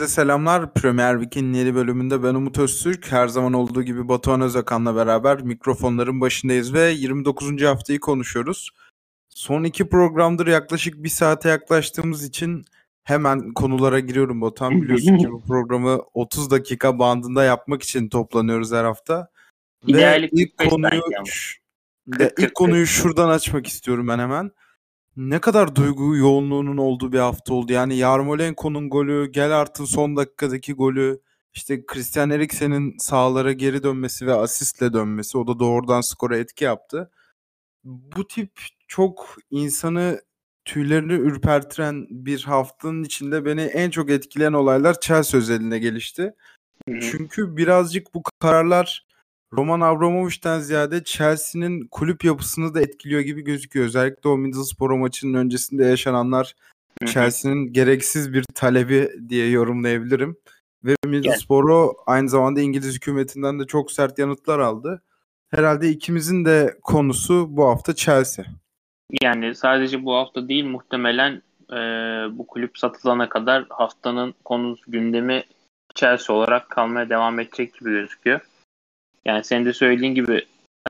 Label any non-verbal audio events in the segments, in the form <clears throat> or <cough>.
Herkese selamlar. Premier Week'in yeni bölümünde ben Umut Öztürk. Her zaman olduğu gibi Batuhan Özakan'la beraber mikrofonların başındayız ve 29. haftayı konuşuyoruz. Son iki programdır yaklaşık bir saate yaklaştığımız için hemen konulara giriyorum Batuhan. Biliyorsun ki bu <laughs> programı 30 dakika bandında yapmak için toplanıyoruz her hafta. İdeali ve ilk 45 konuyu, belki ama. ve 40, 40, ilk konuyu şuradan açmak istiyorum ben hemen. Ne kadar duygu yoğunluğunun olduğu bir hafta oldu. Yani Yarmolenko'nun golü, Gelhart'ın son dakikadaki golü, işte Christian Eriksen'in sahalara geri dönmesi ve asistle dönmesi. O da doğrudan skora etki yaptı. Bu tip çok insanı tüylerini ürpertiren bir haftanın içinde beni en çok etkileyen olaylar Chelsea özelinde gelişti. Çünkü birazcık bu kararlar Roman Abramovich'ten ziyade Chelsea'nin kulüp yapısını da etkiliyor gibi gözüküyor. Özellikle o Middlesbrough maçının öncesinde yaşananlar. Chelsea'nin gereksiz bir talebi diye yorumlayabilirim. Ve Middlesbrough aynı zamanda İngiliz hükümetinden de çok sert yanıtlar aldı. Herhalde ikimizin de konusu bu hafta Chelsea. Yani sadece bu hafta değil muhtemelen e, bu kulüp satılana kadar haftanın konusu gündemi Chelsea olarak kalmaya devam edecek gibi gözüküyor. Yani senin de söylediğin gibi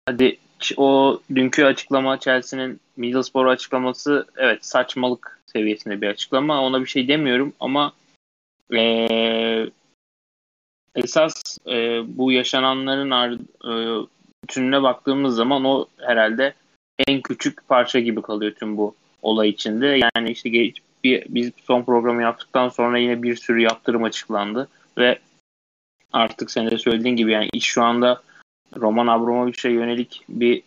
hadi o dünkü açıklama Chelsea'nin Middlesbrough açıklaması evet saçmalık seviyesinde bir açıklama. Ona bir şey demiyorum ama e, esas e, bu yaşananların ar- e, bütününe baktığımız zaman o herhalde en küçük parça gibi kalıyor tüm bu olay içinde. Yani işte geç, bir, biz son programı yaptıktan sonra yine bir sürü yaptırım açıklandı ve artık sen de söylediğin gibi yani iş şu anda Roman Abramovich'e yönelik bir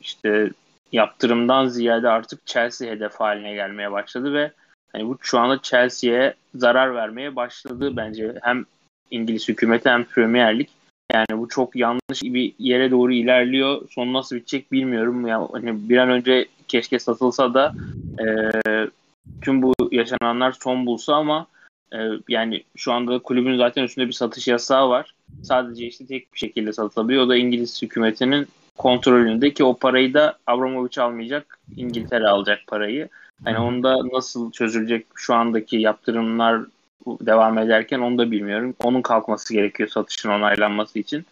işte yaptırımdan ziyade artık Chelsea hedef haline gelmeye başladı ve hani bu şu anda Chelsea'ye zarar vermeye başladı bence hem İngiliz hükümeti hem Premier Lig. Yani bu çok yanlış bir yere doğru ilerliyor. Son nasıl bitecek bilmiyorum. Ya hani bir an önce keşke satılsa da e, tüm bu yaşananlar son bulsa ama e, yani şu anda kulübün zaten üstünde bir satış yasağı var. Sadece işte tek bir şekilde satılabiliyor. O da İngiliz hükümetinin kontrolünde ki o parayı da Abramovich almayacak. İngiltere alacak parayı. Hani onda nasıl çözülecek şu andaki yaptırımlar devam ederken onu da bilmiyorum. Onun kalkması gerekiyor satışın onaylanması için.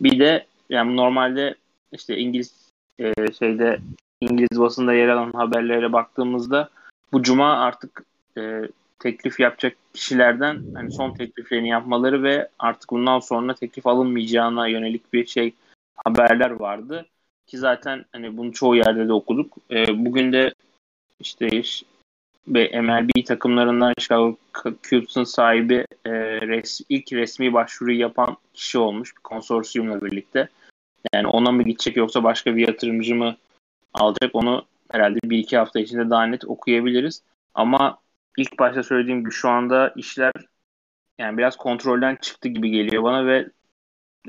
Bir de yani normalde işte İngiliz e, şeyde İngiliz basında yer alan haberlere baktığımızda bu cuma artık e, teklif yapacak kişilerden hani son tekliflerini yapmaları ve artık bundan sonra teklif alınmayacağına yönelik bir şey haberler vardı ki zaten hani bunu çoğu yerde de okuduk. E, bugün de işte iş- ve MLB takımlarından Chicago Cubs'un sahibi e, res, ilk resmi başvuruyu yapan kişi olmuş bir konsorsiyumla birlikte. Yani ona mı gidecek yoksa başka bir yatırımcı mı alacak onu herhalde bir iki hafta içinde daha net okuyabiliriz. Ama ilk başta söylediğim gibi şu anda işler yani biraz kontrolden çıktı gibi geliyor bana ve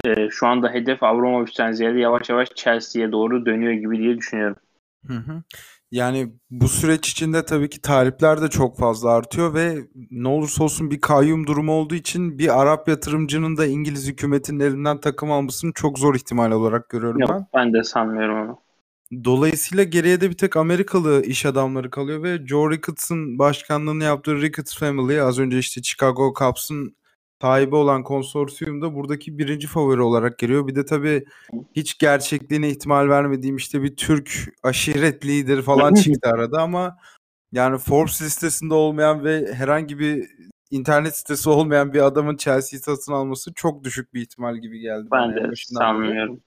e, şu anda hedef Abramovich'ten ziyade yavaş yavaş Chelsea'ye doğru dönüyor gibi diye düşünüyorum. Hı hı. Yani bu süreç içinde tabii ki talipler de çok fazla artıyor ve ne olursa olsun bir kayyum durumu olduğu için bir Arap yatırımcının da İngiliz hükümetinin elinden takım almasını çok zor ihtimal olarak görüyorum Yok ben. ben de sanmıyorum onu. Dolayısıyla geriye de bir tek Amerikalı iş adamları kalıyor ve Joe Ricketts'ın başkanlığını yaptığı Ricketts Family az önce işte Chicago Cubs'ın sahibi olan konsorsiyum da buradaki birinci favori olarak geliyor. Bir de tabii hiç gerçekliğine ihtimal vermediğim işte bir Türk aşiret lideri falan çıktı arada ama yani Forbes listesinde olmayan ve herhangi bir internet sitesi olmayan bir adamın Chelsea'yi satın alması çok düşük bir ihtimal gibi geldi bana Ben en de sanmıyorum.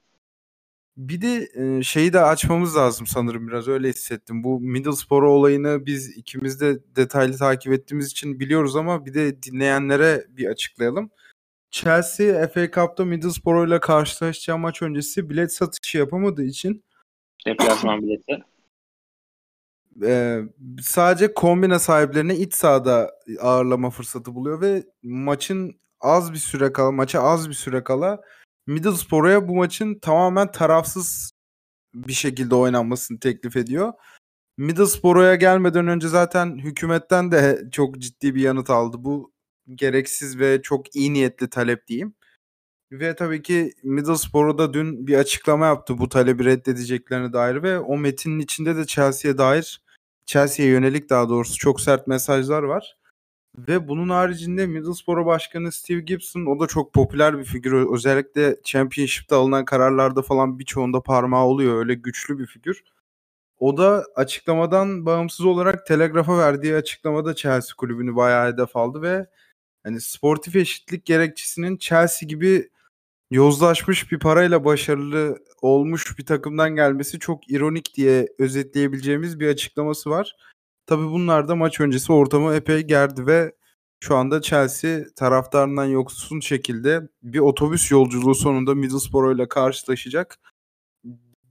Bir de e, şeyi de açmamız lazım sanırım biraz öyle hissettim. Bu Middlesbrough olayını biz ikimiz de detaylı takip ettiğimiz için biliyoruz ama bir de dinleyenlere bir açıklayalım. Chelsea FA Cup'ta Middlesbrough ile karşılaşacağı maç öncesi bilet satışı yapamadığı için Deplasman bileti. e, sadece kombine sahiplerine iç sahada ağırlama fırsatı buluyor ve maçın az bir süre kala, maça az bir süre kala Middlesbrough'a bu maçın tamamen tarafsız bir şekilde oynanmasını teklif ediyor. Middlesbrough'a gelmeden önce zaten hükümetten de çok ciddi bir yanıt aldı. Bu gereksiz ve çok iyi niyetli talep diyeyim. Ve tabii ki Middlesbrough da dün bir açıklama yaptı bu talebi reddedeceklerine dair ve o metinin içinde de Chelsea'ye dair Chelsea'ye yönelik daha doğrusu çok sert mesajlar var. Ve bunun haricinde Middlesbrough Başkanı Steve Gibson o da çok popüler bir figür. Özellikle Championship'te alınan kararlarda falan birçoğunda parmağı oluyor. Öyle güçlü bir figür. O da açıklamadan bağımsız olarak Telegraph'a verdiği açıklamada Chelsea kulübünü bayağı hedef aldı ve hani sportif eşitlik gerekçesinin Chelsea gibi yozlaşmış bir parayla başarılı olmuş bir takımdan gelmesi çok ironik diye özetleyebileceğimiz bir açıklaması var. Tabii bunlar da maç öncesi ortamı epey gerdi ve şu anda Chelsea taraftarından yoksun şekilde bir otobüs yolculuğu sonunda Middlesbrough ile karşılaşacak.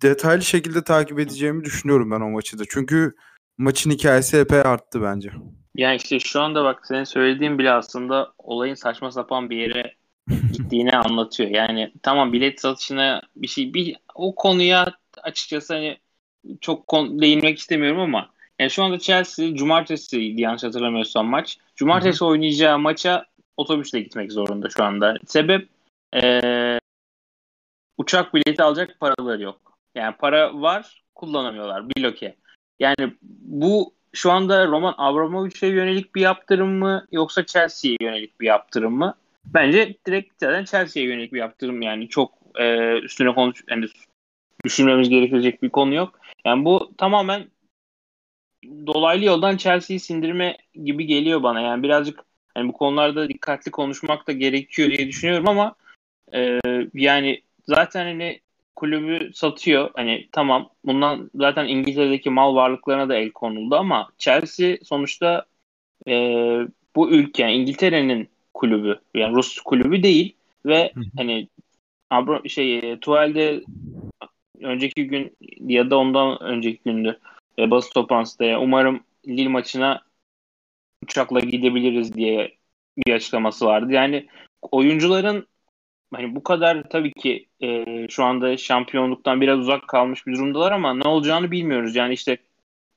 Detaylı şekilde takip edeceğimi düşünüyorum ben o maçı da. Çünkü maçın hikayesi epey arttı bence. Yani işte şu anda bak senin söylediğin bile aslında olayın saçma sapan bir yere <laughs> gittiğini anlatıyor. Yani tamam bilet satışına bir şey bir o konuya açıkçası hani çok kon, değinmek istemiyorum ama yani şu anda Chelsea cumartesi yanlış hatırlamıyorsam maç. Cumartesi Hı-hı. oynayacağı maça otobüsle gitmek zorunda şu anda. Sebep ee, uçak bileti alacak paraları yok. Yani para var kullanamıyorlar bloke. Yani bu şu anda Roman Abramovich'e yönelik bir yaptırım mı yoksa Chelsea'ye yönelik bir yaptırım mı? Bence direkt zaten Chelsea'ye yönelik bir yaptırım yani çok e, üstüne konuş yani düşünmemiz gerekecek bir konu yok. Yani bu tamamen dolaylı yoldan Chelsea'yi sindirme gibi geliyor bana. Yani birazcık yani bu konularda dikkatli konuşmak da gerekiyor diye düşünüyorum ama e, yani zaten hani kulübü satıyor. Hani tamam bundan zaten İngiltere'deki mal varlıklarına da el konuldu ama Chelsea sonuçta e, bu ülke yani İngiltere'nin kulübü yani Rus kulübü değil ve hani Abra şey Tuval'de önceki gün ya da ondan önceki gündü e, basın toplantısında umarım Lille maçına uçakla gidebiliriz diye bir açıklaması vardı. Yani oyuncuların hani bu kadar tabii ki e, şu anda şampiyonluktan biraz uzak kalmış bir durumdalar ama ne olacağını bilmiyoruz. Yani işte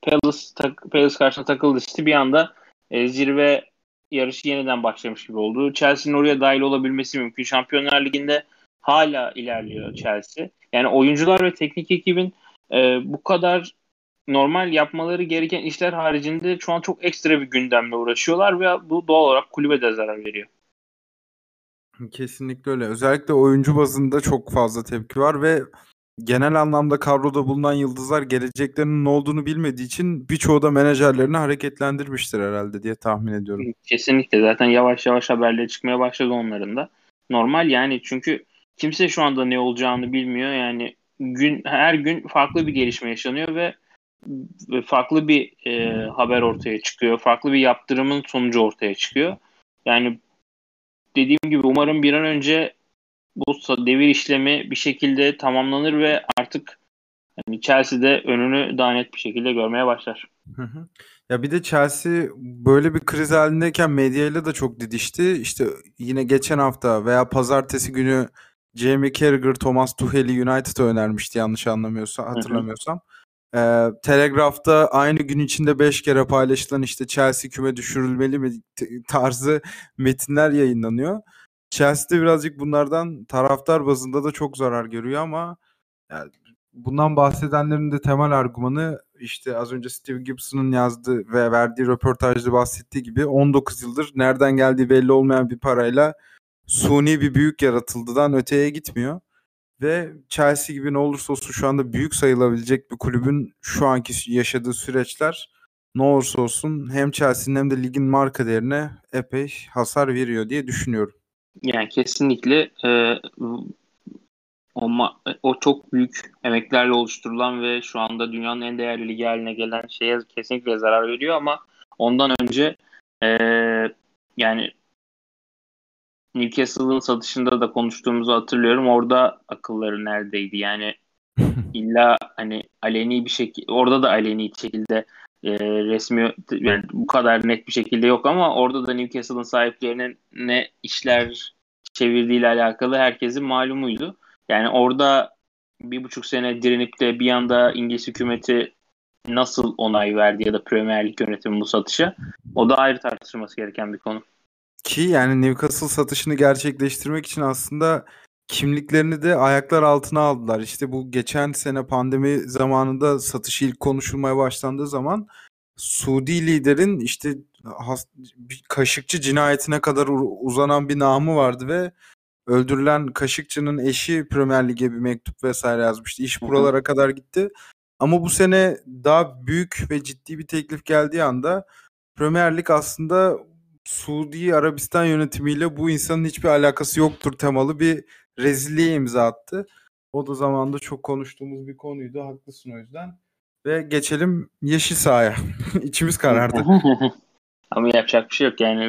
Palace, tak, Palace karşısına takıldı City bir anda e, zirve yarışı yeniden başlamış gibi oldu. Chelsea'nin oraya dahil olabilmesi mümkün. Şampiyonlar Ligi'nde hala ilerliyor Chelsea. Yani oyuncular ve teknik ekibin e, bu kadar normal yapmaları gereken işler haricinde şu an çok ekstra bir gündemle uğraşıyorlar ve bu doğal olarak kulübe de zarar veriyor. Kesinlikle öyle. Özellikle oyuncu bazında çok fazla tepki var ve genel anlamda kadroda bulunan yıldızlar geleceklerinin ne olduğunu bilmediği için birçoğu da menajerlerini hareketlendirmiştir herhalde diye tahmin ediyorum. Kesinlikle. Zaten yavaş yavaş haberleri çıkmaya başladı onların da. Normal yani çünkü kimse şu anda ne olacağını bilmiyor. Yani gün her gün farklı bir gelişme yaşanıyor ve farklı bir e, haber ortaya çıkıyor. Farklı bir yaptırımın sonucu ortaya çıkıyor. Yani dediğim gibi umarım bir an önce bu devir işlemi bir şekilde tamamlanır ve artık yani Chelsea'de önünü daha net bir şekilde görmeye başlar. Ya bir de Chelsea böyle bir kriz halindeyken medyayla da çok didişti. İşte yine geçen hafta veya pazartesi günü Jamie Carragher Thomas Tuchel'i United'a önermişti yanlış anlamıyorsam hatırlamıyorsam. Ee, Telegraph'ta aynı gün içinde 5 kere paylaşılan işte Chelsea küme düşürülmeli mi tarzı metinler yayınlanıyor. Chelsea de birazcık bunlardan taraftar bazında da çok zarar görüyor ama yani bundan bahsedenlerin de temel argümanı işte az önce Steve Gibson'ın yazdığı ve verdiği röportajda bahsettiği gibi 19 yıldır nereden geldiği belli olmayan bir parayla suni bir büyük yaratıldıdan öteye gitmiyor. Ve Chelsea gibi ne olursa olsun şu anda büyük sayılabilecek bir kulübün şu anki yaşadığı süreçler ne olursa olsun hem Chelsea'nin hem de ligin marka değerine epey hasar veriyor diye düşünüyorum. Yani kesinlikle e, o, o çok büyük emeklerle oluşturulan ve şu anda dünyanın en değerli ligi haline gelen şeye kesinlikle zarar veriyor ama ondan önce e, yani Newcastle'ın satışında da konuştuğumuzu hatırlıyorum. Orada akılları neredeydi? Yani <laughs> illa hani aleni bir şekilde orada da aleni bir şekilde e, resmi yani bu kadar net bir şekilde yok ama orada da Newcastle'ın sahiplerinin ne işler çevirdiğiyle alakalı herkesin malumuydu. Yani orada bir buçuk sene direnip de bir anda İngiliz hükümeti nasıl onay verdi ya da Premier Lig yönetimi bu satışa o da ayrı tartışılması gereken bir konu. Ki yani Newcastle satışını gerçekleştirmek için aslında kimliklerini de ayaklar altına aldılar. İşte bu geçen sene pandemi zamanında satış ilk konuşulmaya başlandığı zaman Suudi liderin işte bir Kaşıkçı cinayetine kadar uzanan bir namı vardı ve öldürülen Kaşıkçı'nın eşi Premier Lig'e bir mektup vesaire yazmıştı. İş buralara kadar gitti. Ama bu sene daha büyük ve ciddi bir teklif geldiği anda Premier Lig aslında Suudi Arabistan yönetimiyle bu insanın hiçbir alakası yoktur temalı bir rezilliğe imza attı. O da zamanda çok konuştuğumuz bir konuydu. Haklısın o yüzden. Ve geçelim yeşil sahaya. <laughs> İçimiz karardı. <laughs> Ama yapacak bir şey yok. Yani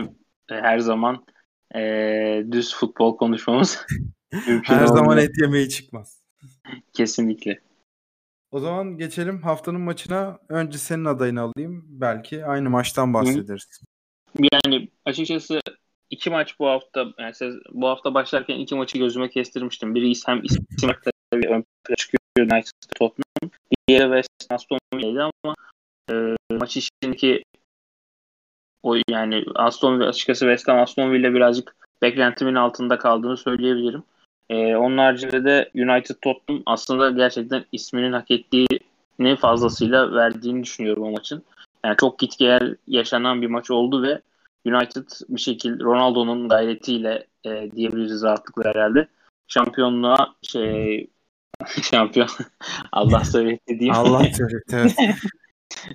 e, her zaman e, düz futbol konuşmamız <laughs> mümkün Her olmuyor. zaman et yemeği çıkmaz. Kesinlikle. O zaman geçelim haftanın maçına. Önce senin adayını alayım. Belki aynı maçtan bahsederiz. Yani açıkçası iki maç bu hafta yani bu hafta başlarken iki maçı gözüme kestirmiştim. Biri hem isim bir ön plana çıkıyor United Tottenham. Diğeri West Aston Villa'ydı ama e, maç içindeki o yani Aston açıkçası West Ham Aston Villa birazcık beklentimin altında kaldığını söyleyebilirim. Ee, onun haricinde de United Tottenham aslında gerçekten isminin hak ettiğini fazlasıyla verdiğini düşünüyorum o maçın. Yani çok git gel yaşanan bir maç oldu ve United bir şekilde Ronaldo'nun gayretiyle e, diyebiliriz rahatlıkla herhalde şampiyonluğa şey <laughs> şampiyon <laughs> Allah söyletti diyeyim. Allah <laughs> söyletti evet.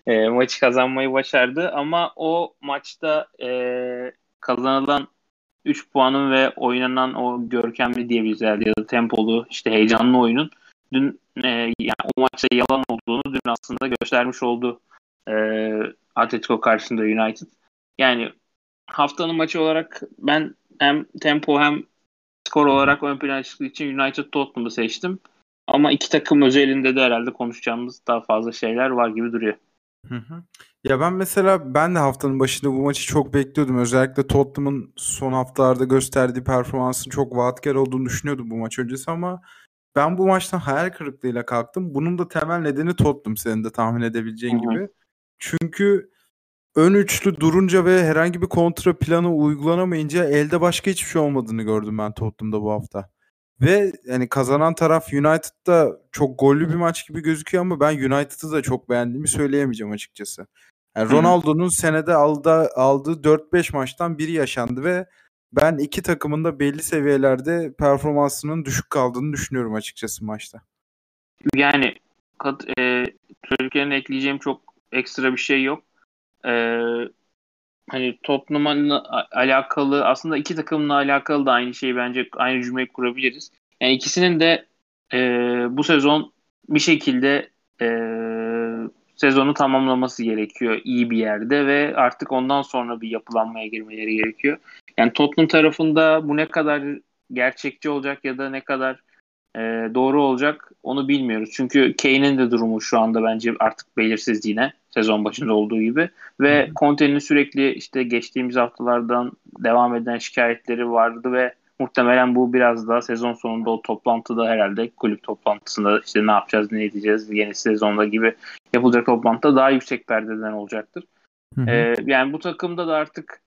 e, maçı kazanmayı başardı ama o maçta e, kazanılan 3 puanın ve oynanan o görkemli diyebiliriz ya da tempolu işte heyecanlı oyunun dün e, yani o maçta yalan olduğunu dün aslında göstermiş oldu e, Atletico karşısında United. Yani haftanın maçı olarak ben hem tempo hem skor olarak ön plana çıktığı için United Tottenham'ı seçtim. Ama iki takım özelinde de herhalde konuşacağımız daha fazla şeyler var gibi duruyor. Hı hı. Ya ben mesela ben de haftanın başında bu maçı çok bekliyordum. Özellikle Tottenham'ın son haftalarda gösterdiği performansın çok vaatkar olduğunu düşünüyordum bu maç öncesi ama ben bu maçtan hayal kırıklığıyla kalktım. Bunun da temel nedeni Tottenham senin de tahmin edebileceğin Hı-hı. gibi. Çünkü ön üçlü durunca ve herhangi bir kontra planı uygulanamayınca elde başka hiçbir şey olmadığını gördüm ben Tottenham'da bu hafta. Ve yani kazanan taraf United'da çok gollü bir maç gibi gözüküyor ama ben United'ı da çok beğendiğimi söyleyemeyeceğim açıkçası. Yani Ronaldo'nun senede aldığı, aldığı 4-5 maçtan biri yaşandı ve ben iki takımın da belli seviyelerde performansının düşük kaldığını düşünüyorum açıkçası maçta. Yani kat, e, Türkiye'nin ekleyeceğim çok ekstra bir şey yok. E, hani Tottenham'la alakalı aslında iki takımla alakalı da aynı şeyi bence aynı cümleyi kurabiliriz. Yani ikisinin de e, bu sezon bir şekilde e, sezonu tamamlaması gerekiyor iyi bir yerde ve artık ondan sonra bir yapılanmaya girmeleri gerekiyor. Yani Tottenham tarafında bu ne kadar gerçekçi olacak ya da ne kadar e, doğru olacak onu bilmiyoruz. Çünkü Kane'in de durumu şu anda bence artık belirsiz yine sezon başında olduğu gibi ve Conte'nin sürekli işte geçtiğimiz haftalardan devam eden şikayetleri vardı ve muhtemelen bu biraz daha sezon sonunda o toplantıda herhalde kulüp toplantısında işte ne yapacağız ne edeceğiz yeni sezonda gibi yapılacak toplantıda daha yüksek perdeden olacaktır. Ee, yani bu takımda da artık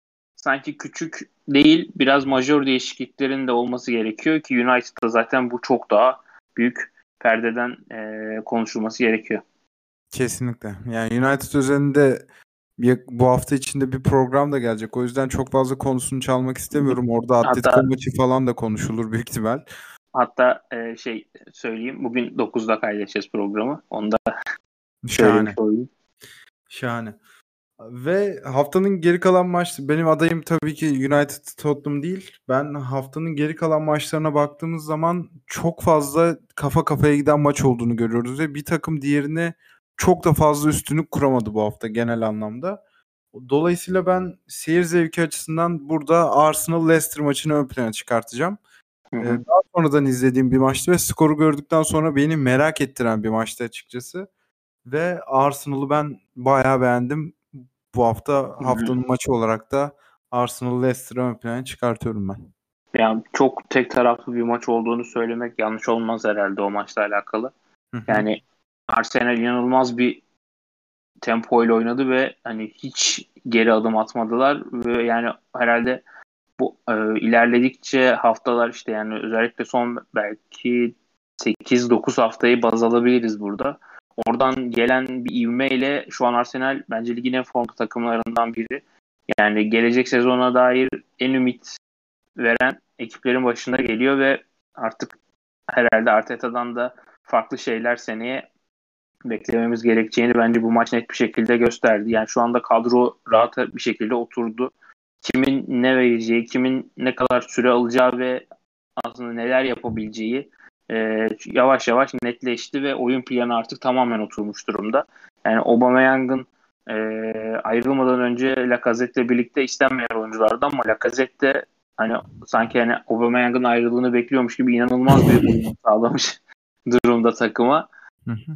sanki küçük değil biraz majör değişikliklerin de olması gerekiyor ki United'da zaten bu çok daha büyük perdeden e, konuşulması gerekiyor. Kesinlikle. Yani United üzerinde bir, bu hafta içinde bir program da gelecek. O yüzden çok fazla konusunu çalmak istemiyorum. Orada Atletico maçı falan da konuşulur büyük ihtimal. Hatta e, şey söyleyeyim. Bugün 9'da kaydedeceğiz programı. Onda Şahane. Şahane. Ve haftanın geri kalan maç benim adayım tabii ki United Tottenham değil. Ben haftanın geri kalan maçlarına baktığımız zaman çok fazla kafa kafaya giden maç olduğunu görüyoruz ve bir takım diğerine çok da fazla üstünlük kuramadı bu hafta genel anlamda. Dolayısıyla ben seyir zevki açısından burada Arsenal Leicester maçını ön plana çıkartacağım. Hı hı. Daha sonradan izlediğim bir maçtı ve skoru gördükten sonra beni merak ettiren bir maçtı açıkçası. Ve Arsenal'ı ben bayağı beğendim. Bu hafta haftanın hı maçı olarak da Arsenal Leicester'ı ön plana çıkartıyorum ben. Yani çok tek taraflı bir maç olduğunu söylemek yanlış olmaz herhalde o maçla alakalı. Yani Arsenal inanılmaz bir tempo ile oynadı ve hani hiç geri adım atmadılar ve yani herhalde bu e, ilerledikçe haftalar işte yani özellikle son belki 8-9 haftayı baz alabiliriz burada. Oradan gelen bir ivmeyle şu an Arsenal bence ligin en formda takımlarından biri. Yani gelecek sezona dair en ümit veren ekiplerin başında geliyor ve artık herhalde Arteta'dan da farklı şeyler seneye beklememiz gerekeceğini bence bu maç net bir şekilde gösterdi. Yani şu anda kadro rahat bir şekilde oturdu. Kimin ne vereceği, kimin ne kadar süre alacağı ve aslında neler yapabileceği e, yavaş yavaş netleşti ve oyun planı artık tamamen oturmuş durumda. Yani Aubameyang'ın e, ayrılmadan önce Lacazette'le birlikte istenmeyen oyunculardan ama Lacazette hani sanki hani Aubameyang'ın ayrılığını bekliyormuş gibi inanılmaz bir oyun sağlamış <laughs> durumda takıma.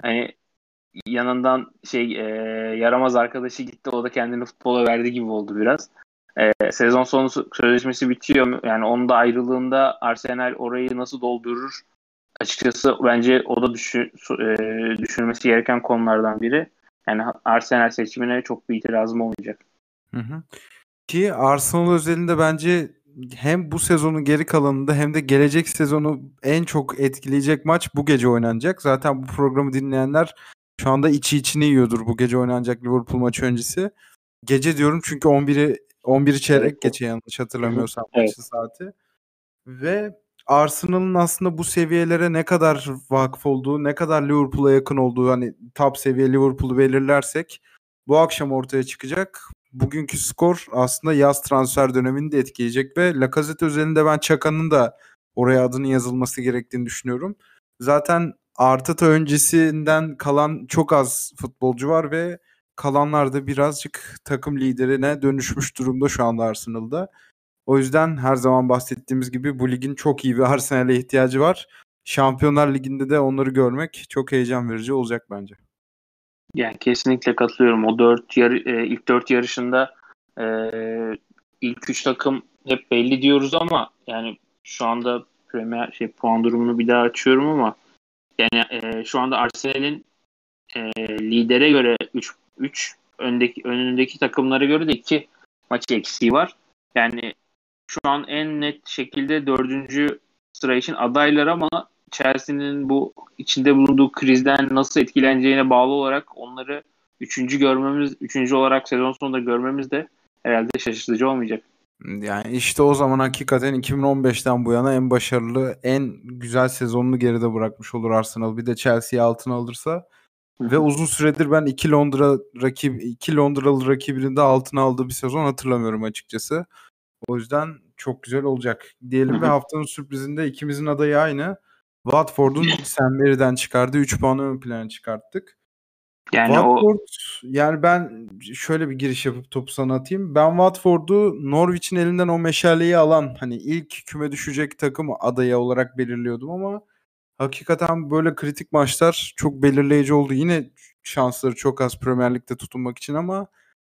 Hani yanından şey e, yaramaz arkadaşı gitti o da kendini futbola verdi gibi oldu biraz. E, sezon sonu sözleşmesi bitiyor. Yani onun da ayrılığında Arsenal orayı nasıl doldurur? Açıkçası bence o da düşün, e, düşünülmesi gereken konulardan biri. Yani Arsenal seçimine çok bir itirazım olmayacak. Hı hı. Ki Arsenal özelinde bence hem bu sezonun geri kalanında hem de gelecek sezonu en çok etkileyecek maç bu gece oynanacak. Zaten bu programı dinleyenler şu anda içi içini yiyordur bu gece oynanacak Liverpool maçı öncesi. Gece diyorum çünkü 11'i 11 çeyrek evet. geçe yanlış hatırlamıyorsam evet. maçı saati. Ve Arsenal'ın aslında bu seviyelere ne kadar vakıf olduğu, ne kadar Liverpool'a yakın olduğu hani top seviye Liverpool'u belirlersek bu akşam ortaya çıkacak. Bugünkü skor aslında yaz transfer dönemini de etkileyecek ve Lacazette özelinde ben Çaka'nın da oraya adının yazılması gerektiğini düşünüyorum. Zaten Arteta öncesinden kalan çok az futbolcu var ve kalanlar da birazcık takım liderine dönüşmüş durumda şu anda Arsenal'da. O yüzden her zaman bahsettiğimiz gibi bu ligin çok iyi bir Arsenal'e ihtiyacı var. Şampiyonlar Ligi'nde de onları görmek çok heyecan verici olacak bence. Yani kesinlikle katılıyorum. O dört yarı, e, ilk dört yarışında e, ilk üç takım hep belli diyoruz ama yani şu anda Premier şey puan durumunu bir daha açıyorum ama yani e, şu anda Arsenal'in lidere göre 3 3 öndeki önündeki takımlara göre de 2 maç eksiği var. Yani şu an en net şekilde dördüncü sıra için adaylar ama Chelsea'nin bu içinde bulunduğu krizden nasıl etkileneceğine bağlı olarak onları üçüncü görmemiz, üçüncü olarak sezon sonunda görmemiz de herhalde şaşırtıcı olmayacak. Yani işte o zaman hakikaten 2015'ten bu yana en başarılı, en güzel sezonunu geride bırakmış olur Arsenal. Bir de Chelsea'yi altına alırsa ve uzun süredir ben iki Londra rakip iki Londralı rakibinin de altına aldığı bir sezon hatırlamıyorum açıkçası. O yüzden çok güzel olacak. Diyelim ve haftanın sürprizinde ikimizin adayı aynı. Watford'un St. Mary'den çıkardığı 3 puanı ön plana çıkarttık. Yani Watford, o yani ben şöyle bir giriş yapıp topu sana atayım. Ben Watford'u Norwich'in elinden o meşaleyi alan hani ilk küme düşecek takım adayı olarak belirliyordum ama hakikaten böyle kritik maçlar çok belirleyici oldu. Yine şansları çok az Premier Lig'de tutunmak için ama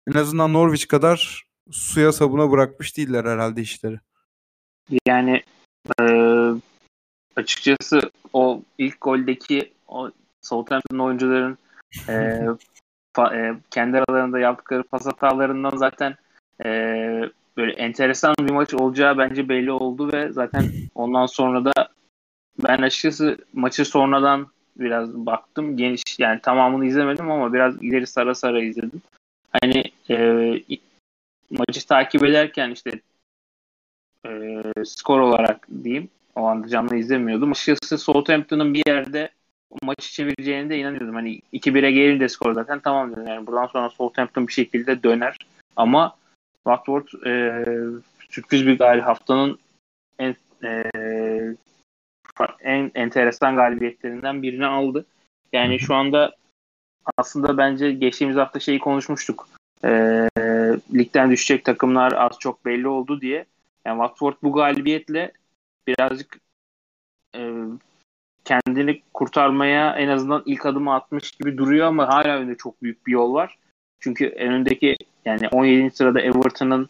en azından Norwich kadar suya sabuna bırakmış değiller herhalde işleri. Yani e, açıkçası o ilk goldeki o Southampton oyuncuların e, <laughs> fa, e, kendi aralarında yaptıkları pas hatalarından zaten e, böyle enteresan bir maç olacağı bence belli oldu ve zaten ondan sonra da ben açıkçası maçı sonradan biraz baktım. Geniş yani tamamını izlemedim ama biraz ileri sara sara izledim. Hani e, maçı takip ederken işte e, skor olarak diyeyim o anda canlı izlemiyordum. Açıkçası Southampton'ın bir yerde maçı çevireceğine de inanıyordum. Hani 2-1'e gelince skor zaten tamam dedim. Yani buradan sonra Southampton bir şekilde döner. Ama Watford e, sürpriz bir galip haftanın en e, en enteresan galibiyetlerinden birini aldı. Yani şu anda aslında bence geçtiğimiz hafta şeyi konuşmuştuk. E, ligden düşecek takımlar az çok belli oldu diye. Yani Watford bu galibiyetle birazcık e, kendini kurtarmaya en azından ilk adımı atmış gibi duruyor ama hala önünde çok büyük bir yol var. Çünkü önündeki yani 17. sırada Everton'ın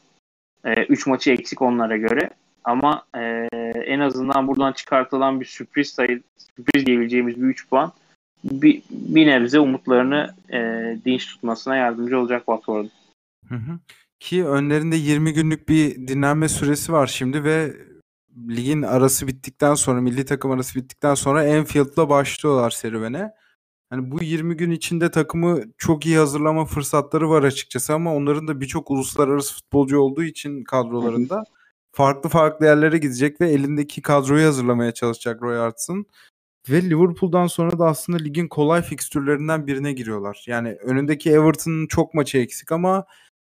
3 e, maçı eksik onlara göre. Ama e, en azından buradan çıkartılan bir sürpriz sayı, sürpriz diyebileceğimiz bir 3 puan bir, bir nebze umutlarını e, dinç tutmasına yardımcı olacak Watford'un. Ki önlerinde 20 günlük bir dinlenme süresi var şimdi ve ligin arası bittikten sonra, milli takım arası bittikten sonra Enfield'la başlıyorlar serüvene. Hani bu 20 gün içinde takımı çok iyi hazırlama fırsatları var açıkçası ama onların da birçok uluslararası futbolcu olduğu için kadrolarında farklı farklı yerlere gidecek ve elindeki kadroyu hazırlamaya çalışacak Roy Arts'ın. Ve Liverpool'dan sonra da aslında ligin kolay fikstürlerinden birine giriyorlar. Yani önündeki Everton'ın çok maçı eksik ama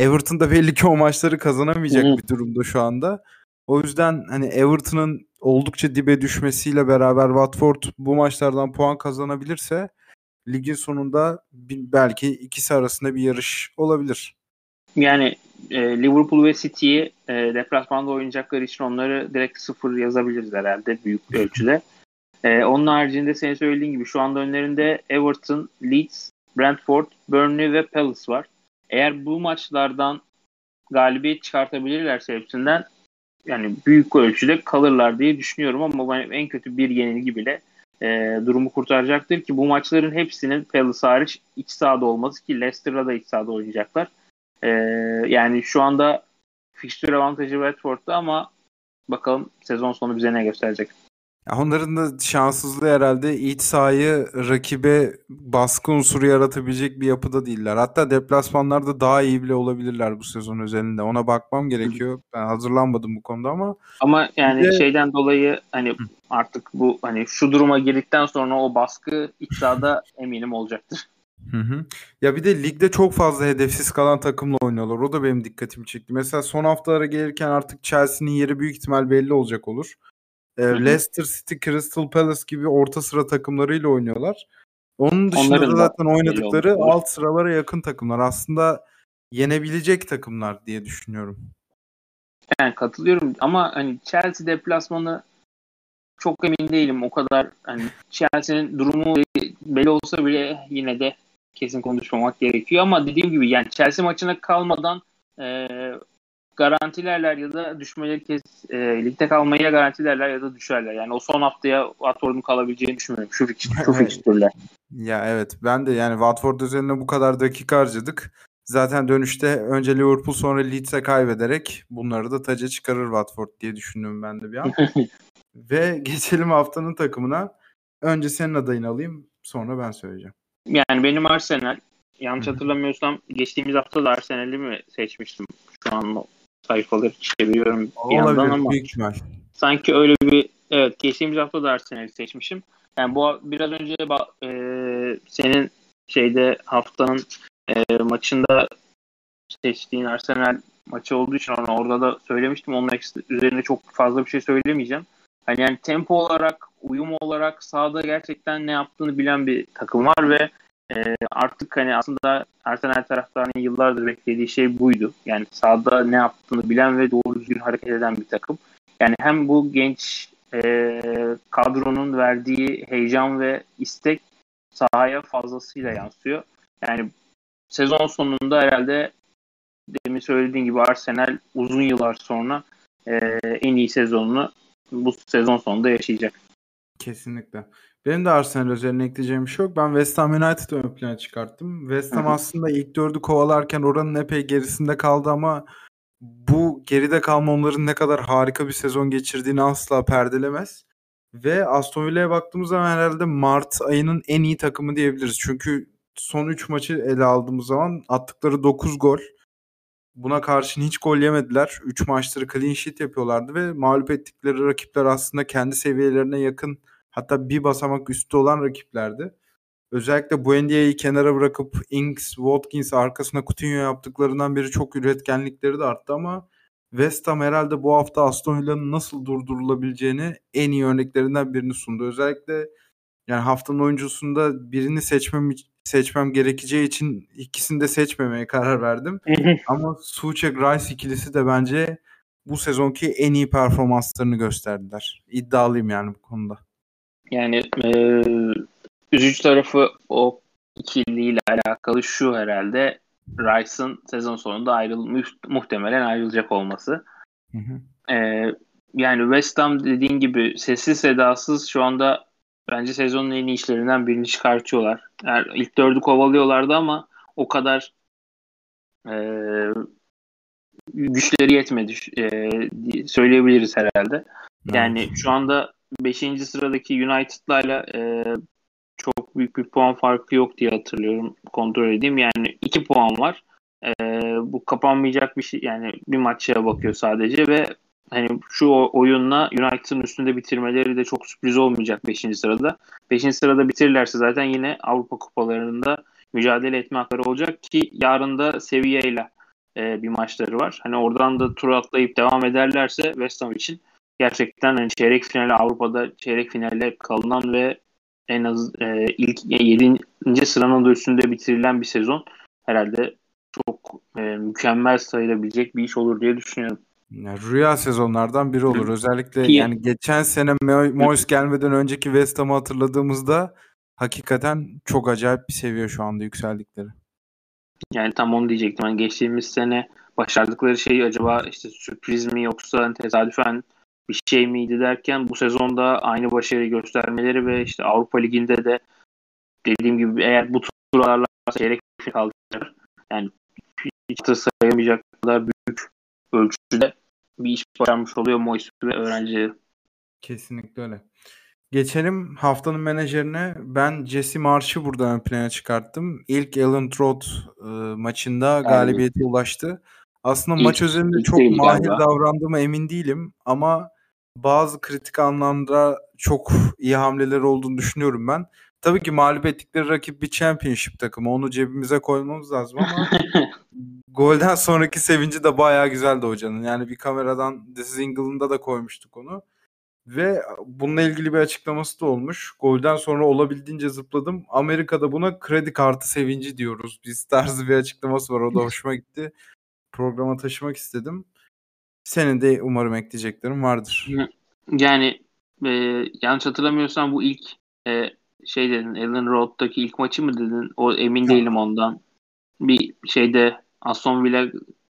Everton da belli ki o maçları kazanamayacak bir durumda şu anda. O yüzden hani Everton'ın oldukça dibe düşmesiyle beraber Watford bu maçlardan puan kazanabilirse ligin sonunda belki ikisi arasında bir yarış olabilir. Yani e, Liverpool ve City'yi e, deplasmanda oynayacakları için onları direkt sıfır yazabiliriz herhalde büyük ölçüde. E, onun haricinde senin söylediğin gibi şu anda önlerinde Everton, Leeds, Brentford, Burnley ve Palace var. Eğer bu maçlardan galibiyet çıkartabilirlerse hepsinden yani büyük ölçüde kalırlar diye düşünüyorum ama ben en kötü bir yenilgi bile e, durumu kurtaracaktır ki bu maçların hepsinin Palace hariç iç sahada olması ki Leicester'la da iç sahada oynayacaklar. E, yani şu anda fixture avantajı Watford'da ama bakalım sezon sonu bize ne gösterecek. Ya Onların da şanssızlığı herhalde iç sahayı rakibe baskı unsuru yaratabilecek bir yapıda değiller. Hatta deplasmanlarda daha iyi bile olabilirler bu sezon özelinde. Ona bakmam gerekiyor. Ben hazırlanmadım bu konuda ama Ama yani de- şeyden dolayı hani artık bu hani şu duruma girdikten sonra o baskı iç sahada <laughs> eminim olacaktır. Hı hı. Ya bir de ligde çok fazla hedefsiz kalan takımla oynuyorlar. O da benim dikkatimi çekti. Mesela son haftalara gelirken artık Chelsea'nin yeri büyük ihtimal belli olacak olur. Hı. Leicester City, Crystal Palace gibi orta sıra takımlarıyla oynuyorlar. Onun dışında Onların da zaten oynadıkları olur. alt sıralara yakın takımlar. Aslında yenebilecek takımlar diye düşünüyorum. Yani katılıyorum ama hani Chelsea deplasmanı çok emin değilim. O kadar hani Chelsea'nin durumu belli olsa bile yine de kesin konuşmamak gerekiyor ama dediğim gibi yani Chelsea maçına kalmadan e, garantilerler ya da düşmeleri kes e, ligde kalmayı ya garantilerler ya da düşerler. Yani o son haftaya Watford'un kalabileceğini düşünmüyorum. Şu şu fikstürler. Ya evet ben de yani Watford üzerine bu kadar dakika harcadık. Zaten dönüşte önce Liverpool sonra Leeds'e kaybederek bunları da taca çıkarır Watford diye düşündüm ben de bir an. <laughs> Ve geçelim haftanın takımına. Önce senin adayını alayım sonra ben söyleyeceğim. Yani benim Arsenal yanlış hatırlamıyorsam geçtiğimiz hafta da Arsenal'i mi seçmiştim? Şu an sayfaları çeviriyorum bir yandan ama büyük ihtimal. sanki öyle bir evet geçtiğimiz hafta da Arsenal'i seçmişim. Yani bu biraz önce e, senin şeyde haftanın e, maçında seçtiğin Arsenal maçı olduğu için onu orada da söylemiştim. Onun üzerine çok fazla bir şey söylemeyeceğim. Hani yani tempo olarak, uyum olarak sahada gerçekten ne yaptığını bilen bir takım var ve e, artık hani aslında Arsenal taraftarının yıllardır beklediği şey buydu. Yani sahada ne yaptığını bilen ve doğru düzgün hareket eden bir takım. Yani hem bu genç e, kadronun verdiği heyecan ve istek sahaya fazlasıyla yansıyor. Yani sezon sonunda herhalde demin söylediğin gibi Arsenal uzun yıllar sonra e, en iyi sezonunu bu sezon sonunda yaşayacak. Kesinlikle. Benim de Arsenal üzerine ekleyeceğim bir şey yok. Ben West Ham United'ı ön plana çıkarttım. West Ham aslında ilk dördü kovalarken oranın epey gerisinde kaldı ama bu geride kalma onların ne kadar harika bir sezon geçirdiğini asla perdelemez. Ve Aston Villa'ya baktığımız zaman herhalde Mart ayının en iyi takımı diyebiliriz. Çünkü son 3 maçı ele aldığımız zaman attıkları 9 gol. Buna karşın hiç gol yemediler. 3 maçları clean sheet yapıyorlardı ve mağlup ettikleri rakipler aslında kendi seviyelerine yakın hatta bir basamak üstte olan rakiplerdi. Özellikle Buendia'yı kenara bırakıp Ings, Watkins arkasına Coutinho yaptıklarından beri çok üretkenlikleri de arttı ama West Ham herhalde bu hafta Aston Villa'nın nasıl durdurulabileceğini en iyi örneklerinden birini sundu. Özellikle yani haftanın oyuncusunda birini seçmem seçmem gerekeceği için ikisini de seçmemeye karar verdim. Ama Suçek Rice ikilisi de bence bu sezonki en iyi performanslarını gösterdiler. İddialıyım yani bu konuda. Yani e, üzücü tarafı o ikiliyle alakalı şu herhalde Rice'ın sezon sonunda ayrılmış muhtemelen ayrılacak olması. Hı hı. E, yani West Ham dediğin gibi sessiz sedasız şu anda bence sezonun en iyi işlerinden birini çıkartıyorlar. Yani ilk dördü kovalıyorlardı ama o kadar e, güçleri yetmedi e, söyleyebiliriz herhalde. Yani Evet. şu anda 5. sıradaki United'larla e, çok büyük bir puan farkı yok diye hatırlıyorum. Kontrol edeyim. Yani 2 puan var. Ee, bu kapanmayacak bir şey. Yani bir maça bakıyor sadece ve hani şu oyunla United'ın üstünde bitirmeleri de çok sürpriz olmayacak 5. sırada. 5. sırada bitirirlerse zaten yine Avrupa kupalarında mücadele etme hakları olacak ki yarın da seviyeyle e, bir maçları var. Hani oradan da tur atlayıp devam ederlerse West Ham için gerçekten hani çeyrek finale Avrupa'da çeyrek finale kalınan ve en az e, ilk 7. sıranın da üstünde bitirilen bir sezon herhalde çok e, mükemmel sayılabilecek bir iş olur diye düşünüyorum. Yani rüya sezonlardan biri olur. Özellikle yani geçen sene Moyes gelmeden önceki West Ham'ı hatırladığımızda hakikaten çok acayip bir seviye şu anda yükseldikleri. Yani tam onu diyecektim. Yani geçtiğimiz sene başardıkları şey acaba işte sürpriz mi yoksa hani tesadüfen bir şey miydi derken bu sezonda aynı başarıyı göstermeleri ve işte Avrupa Ligi'nde de dediğim gibi eğer bu turlarla çeyrek kalacaklar yani hiç de sayamayacak kadar büyük ölçüde bir iş başarmış oluyor Moyes ve öğrencileri. Kesinlikle öyle. Geçelim haftanın menajerine. Ben Jesse Marsh'ı burada ön plana çıkarttım. İlk Ellen Road e, maçında galibiyete ulaştı. Aslında ilk, maç özelinde çok mahir davrandığıma emin değilim ama bazı kritik anlamda çok iyi hamleler olduğunu düşünüyorum ben. Tabii ki mağlup ettikleri rakip bir championship takımı. Onu cebimize koymamız lazım ama <laughs> golden sonraki sevinci de bayağı güzeldi hocanın. Yani bir kameradan This is England'da da koymuştuk onu. Ve bununla ilgili bir açıklaması da olmuş. Golden sonra olabildiğince zıpladım. Amerika'da buna kredi kartı sevinci diyoruz. Biz tarzı bir açıklaması var. O da hoşuma gitti. Programa taşımak istedim. Senin de umarım ekleyeceklerin vardır. Yani e, yanlış hatırlamıyorsam bu ilk e, şey dedin Ellen Road'daki ilk maçı mı dedin? O emin değilim ondan. Bir şeyde Aston Villa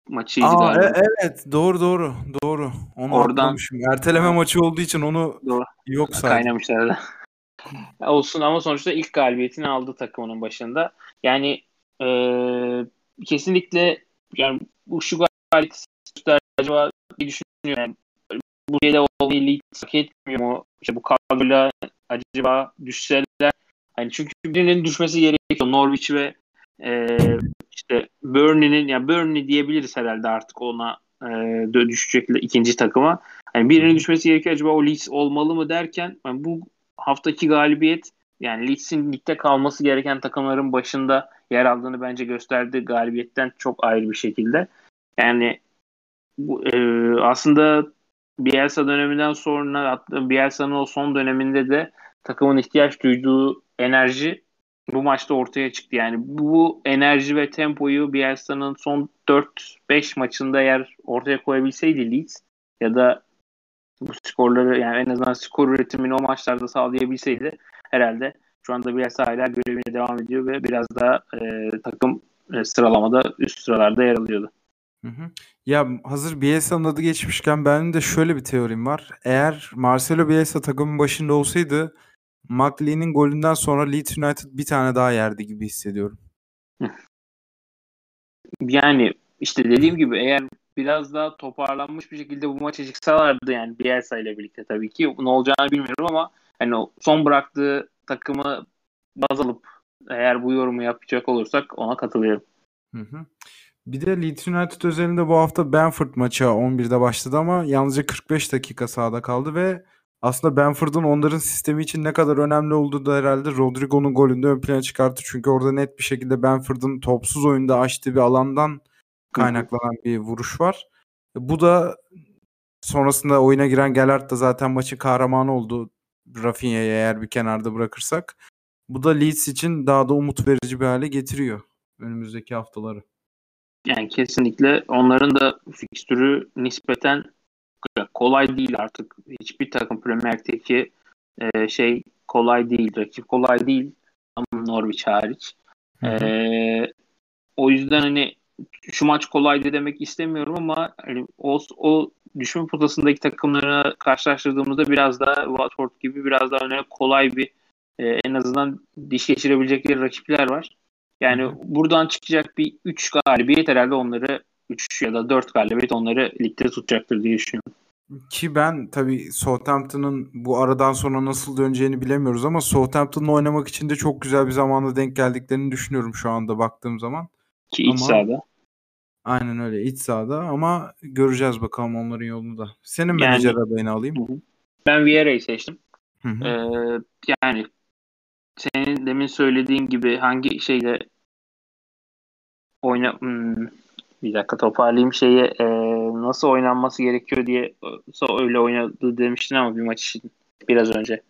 maçıydı Aa, galiba. E, evet doğru doğru doğru. Onu Oradan Erteleme maçı olduğu için onu doğru. yok saydım. Kaynamışlar <laughs> Olsun ama sonuçta ilk galibiyetini aldı takımının başında. Yani e, kesinlikle yani bu şu galibiyet acaba bir düşünüyorum. Yani, bu şeyde olmayı lig hak etmiyor mu? İşte bu kadroyla acaba düşseler hani çünkü birinin düşmesi gerekiyor. Norwich ve e, işte Burnley'nin yani Burnley diyebiliriz herhalde artık ona e, düşecek ikinci takıma. Yani birinin düşmesi gerekiyor acaba o Leeds olmalı mı derken yani bu haftaki galibiyet yani Leeds'in ligde kalması gereken takımların başında yer aldığını bence gösterdi galibiyetten çok ayrı bir şekilde. Yani bu, e, aslında Bielsa döneminden sonra Bielsa'nın o son döneminde de takımın ihtiyaç duyduğu enerji bu maçta ortaya çıktı. Yani bu enerji ve tempoyu Bielsa'nın son 4-5 maçında eğer ortaya koyabilseydi Leeds ya da bu skorları yani en azından skor üretimini o maçlarda sağlayabilseydi herhalde şu anda Bielsa hala görevine devam ediyor ve biraz daha e, takım e, sıralamada üst sıralarda yer alıyordu. Hı hı. Ya hazır Bielsa'nın adı geçmişken benim de şöyle bir teorim var. Eğer Marcelo Bielsa takımın başında olsaydı McLean'in golünden sonra Leeds United bir tane daha yerdi gibi hissediyorum. <laughs> Yani işte dediğim gibi eğer biraz daha toparlanmış bir şekilde bu maça çıksalardı yani Bielsa ile birlikte tabii ki ne olacağını bilmiyorum ama hani o son bıraktığı takımı baz alıp eğer bu yorumu yapacak olursak ona katılıyorum. Hı hı. Bir de Leeds United özelinde bu hafta Benford maçı 11'de başladı ama yalnızca 45 dakika sahada kaldı ve aslında Benford'un onların sistemi için ne kadar önemli olduğu da herhalde Rodrigo'nun golünde ön plana çıkarttı. Çünkü orada net bir şekilde Benford'un topsuz oyunda açtığı bir alandan kaynaklanan bir vuruş var. Bu da sonrasında oyuna giren Gellert da zaten maçın kahramanı oldu. Rafinha'yı eğer bir kenarda bırakırsak. Bu da Leeds için daha da umut verici bir hale getiriyor önümüzdeki haftaları. Yani kesinlikle onların da fikstürü nispeten kolay değil artık. Hiçbir takım Premier Lig'deki e, şey kolay değil. Rakip kolay değil. Ama Norwich hariç. E, o yüzden hani şu maç kolaydı demek istemiyorum ama hani o, o düşme potasındaki takımlara karşılaştırdığımızda biraz daha Watford gibi biraz daha öne kolay bir e, en azından diş geçirebilecekleri rakipler var. Yani Hı-hı. buradan çıkacak bir 3 galibiyet herhalde onları 3 ya da 4 galibiyet onları ligde tutacaktır diye düşünüyorum. Ki ben tabii Southampton'ın bu aradan sonra nasıl döneceğini bilemiyoruz ama Southampton'la oynamak için de çok güzel bir zamanda denk geldiklerini düşünüyorum şu anda baktığım zaman. Ki iç Ama sahada. aynen öyle iç sahada ama göreceğiz bakalım onların yolunu da. Senin Yani menajer adayını alayım. Ben Vieira'yı seçtim. Hı hı. Ee, yani senin demin söylediğin gibi hangi şeyle oyna hmm, bir dakika toparlayayım şeyi e, nasıl oynanması gerekiyor diye öyle oynadı demiştin ama bir maç için biraz önce.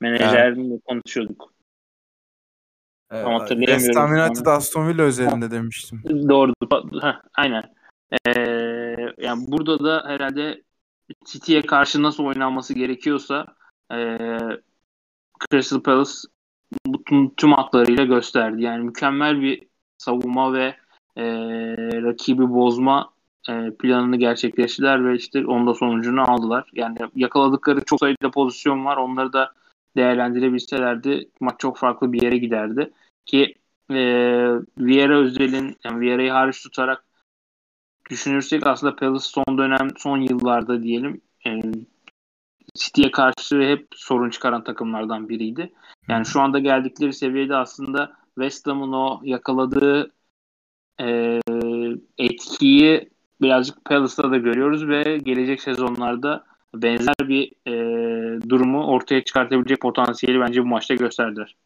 Menajerimle konuşuyorduk. West. Ham şu an. United Aston Villa özelinde demiştim. Doğru. Heh, aynen. Ee, yani burada da herhalde City'ye karşı nasıl oynanması gerekiyorsa e, Crystal Palace bu tüm, hatlarıyla gösterdi. Yani mükemmel bir savunma ve e, rakibi bozma e, planını gerçekleştirdiler ve işte onda sonucunu aldılar. Yani yakaladıkları çok sayıda pozisyon var. Onları da değerlendirebilselerdi maç çok farklı bir yere giderdi. Ki e, Vieira özelin yani Vieira'yı hariç tutarak düşünürsek aslında Palace son dönem son yıllarda diyelim e, City'ye karşı hep sorun çıkaran takımlardan biriydi. Yani şu anda geldikleri seviyede aslında West Ham'ın o yakaladığı e, etkiyi birazcık Palace'da da görüyoruz ve gelecek sezonlarda benzer bir e, durumu ortaya çıkartabilecek potansiyeli bence bu maçta gösterdiler.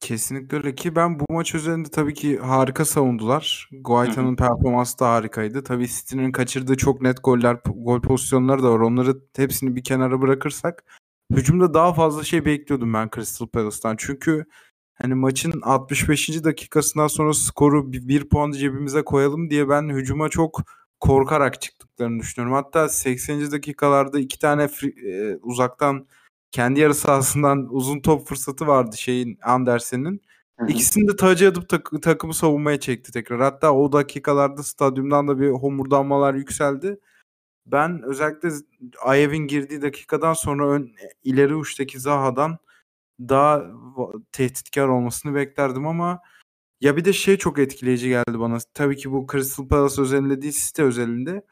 Kesinlikle öyle ki ben bu maç üzerinde tabii ki harika savundular. Guaita'nın performansı da harikaydı. Tabii City'nin kaçırdığı çok net goller, gol pozisyonları da var. Onları hepsini bir kenara bırakırsak hücumda daha fazla şey bekliyordum ben Crystal Palace'tan. Çünkü hani maçın 65. dakikasından sonra skoru bir, bir puan cebimize koyalım diye ben hücuma çok korkarak çıktıklarını düşünüyorum. Hatta 80. dakikalarda iki tane free- e, uzaktan kendi yarı sahasından uzun top fırsatı vardı şeyin Andersen'in. İkisini de tacı atıp tak- takımı savunmaya çekti tekrar. Hatta o dakikalarda stadyumdan da bir homurdanmalar yükseldi. Ben özellikle Ayev'in girdiği dakikadan sonra ön, ileri uçtaki Zaha'dan daha tehditkar olmasını beklerdim ama ya bir de şey çok etkileyici geldi bana. Tabii ki bu Crystal Palace özelinde değil City özelinde.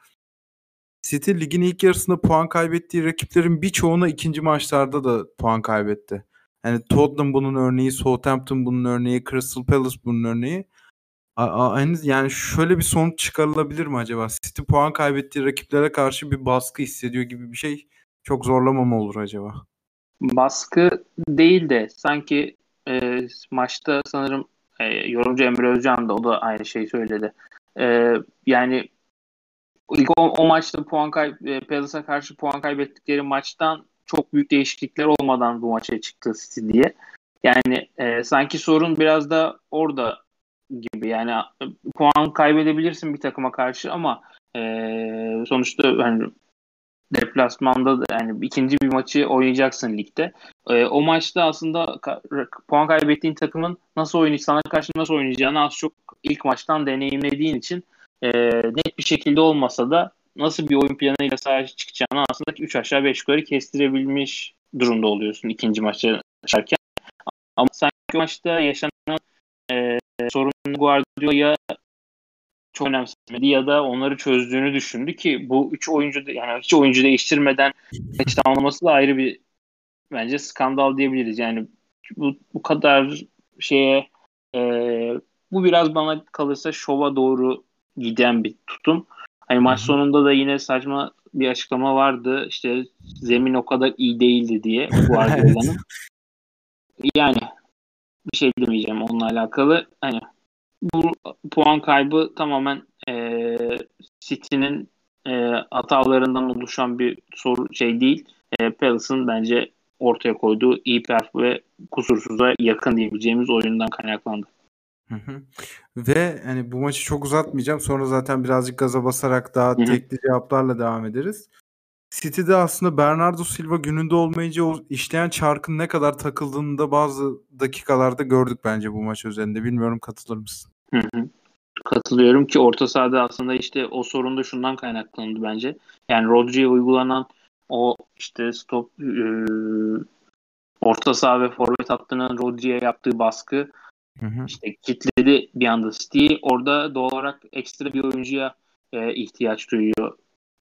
City ligin ilk yarısında puan kaybettiği rakiplerin birçoğuna ikinci maçlarda da puan kaybetti. Yani Tottenham bunun örneği, Southampton bunun örneği, Crystal Palace bunun örneği. A- a- henüz yani şöyle bir sonuç çıkarılabilir mi acaba? City puan kaybettiği rakiplere karşı bir baskı hissediyor gibi bir şey çok zorlama mı olur acaba? Baskı değil de sanki e, maçta sanırım e, yorumcu Emre Özcan da o da aynı şeyi söyledi. E, yani ilk o, o maçta puan kay e, Palace'a karşı puan kaybettikleri maçtan çok büyük değişiklikler olmadan bu maça çıktı City diye. Yani e, sanki sorun biraz da orada gibi. Yani e, puan kaybedebilirsin bir takıma karşı ama e, sonuçta hani deplasmanda da yani ikinci bir maçı oynayacaksın ligde. E, o maçta aslında ka- puan kaybettiğin takımın nasıl oynayacağını, sana karşı nasıl oynayacağını az çok ilk maçtan deneyimlediğin için e, net bir şekilde olmasa da nasıl bir oyun planıyla sahaya çıkacağını aslında 3 aşağı 5 yukarı kestirebilmiş durumda oluyorsun ikinci maça çıkarken. Ama sanki maçta yaşanan e, sorun Guardiola çok önemsemedi ya da onları çözdüğünü düşündü ki bu üç oyuncu yani hiç oyuncu değiştirmeden maçı tamamlaması da ayrı bir bence skandal diyebiliriz. Yani bu, bu kadar şeye e, bu biraz bana kalırsa şova doğru giden bir tutum. Hani maç sonunda da yine saçma bir açıklama vardı. İşte zemin o kadar iyi değildi diye <laughs> Guardiola'nın. Yani bir şey demeyeceğim onunla alakalı. Hani bu puan kaybı tamamen e, City'nin e, hatalarından oluşan bir soru şey değil. E, Palace'ın bence ortaya koyduğu iyi perf ve kusursuza yakın diyebileceğimiz oyundan kaynaklandı. Hı hı. Ve hani bu maçı çok uzatmayacağım. Sonra zaten birazcık gaza basarak daha Hı hı. tekli cevaplarla devam ederiz. City'de aslında Bernardo Silva gününde olmayınca o işleyen çarkın ne kadar takıldığını da bazı dakikalarda gördük bence bu maç üzerinde. Bilmiyorum katılır mısın? Hı hı. Katılıyorum ki orta sahada aslında işte o sorun da şundan kaynaklandı bence. Yani Rodri'ye uygulanan o işte stop e, orta saha ve forvet hattının Rodri'ye yaptığı baskı Hı hı. işte kitledi bir anda City. Orada doğal olarak ekstra bir oyuncuya e, ihtiyaç duyuyor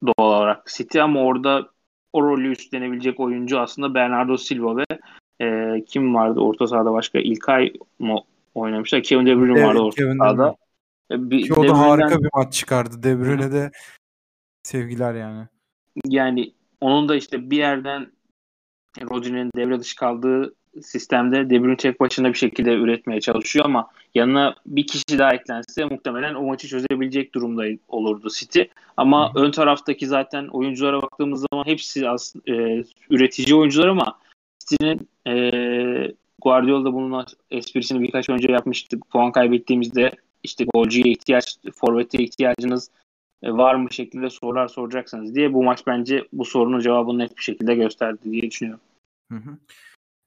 doğal olarak City ama orada o rolü üstlenebilecek oyuncu aslında Bernardo Silva ve e, kim vardı orta sahada başka İlkay mı oynamışlar? Kevin De Bruyne Evet, vardı orta Kevin sahada. E, bir- Ki o da Bruyne'den- harika bir maç çıkardı. De Bruyne de sevgiler yani. yani onun da işte bir yerden Rodri'nin devre dışı kaldığı sistemde De Bruyne tek başına bir şekilde üretmeye çalışıyor ama yanına bir kişi daha eklense muhtemelen o maçı çözebilecek durumda olurdu City. Ama ön taraftaki zaten oyunculara baktığımız zaman hepsi aslında e, üretici oyuncular ama City'nin e, Guardiola da bunun esprisini birkaç önce yapmıştık. Puan kaybettiğimizde işte golcüye ihtiyaç, forvete ihtiyacınız e, var mı şeklinde sorular soracaksınız diye bu maç bence bu sorunun cevabını net bir şekilde gösterdi diye düşünüyorum. Hı hı.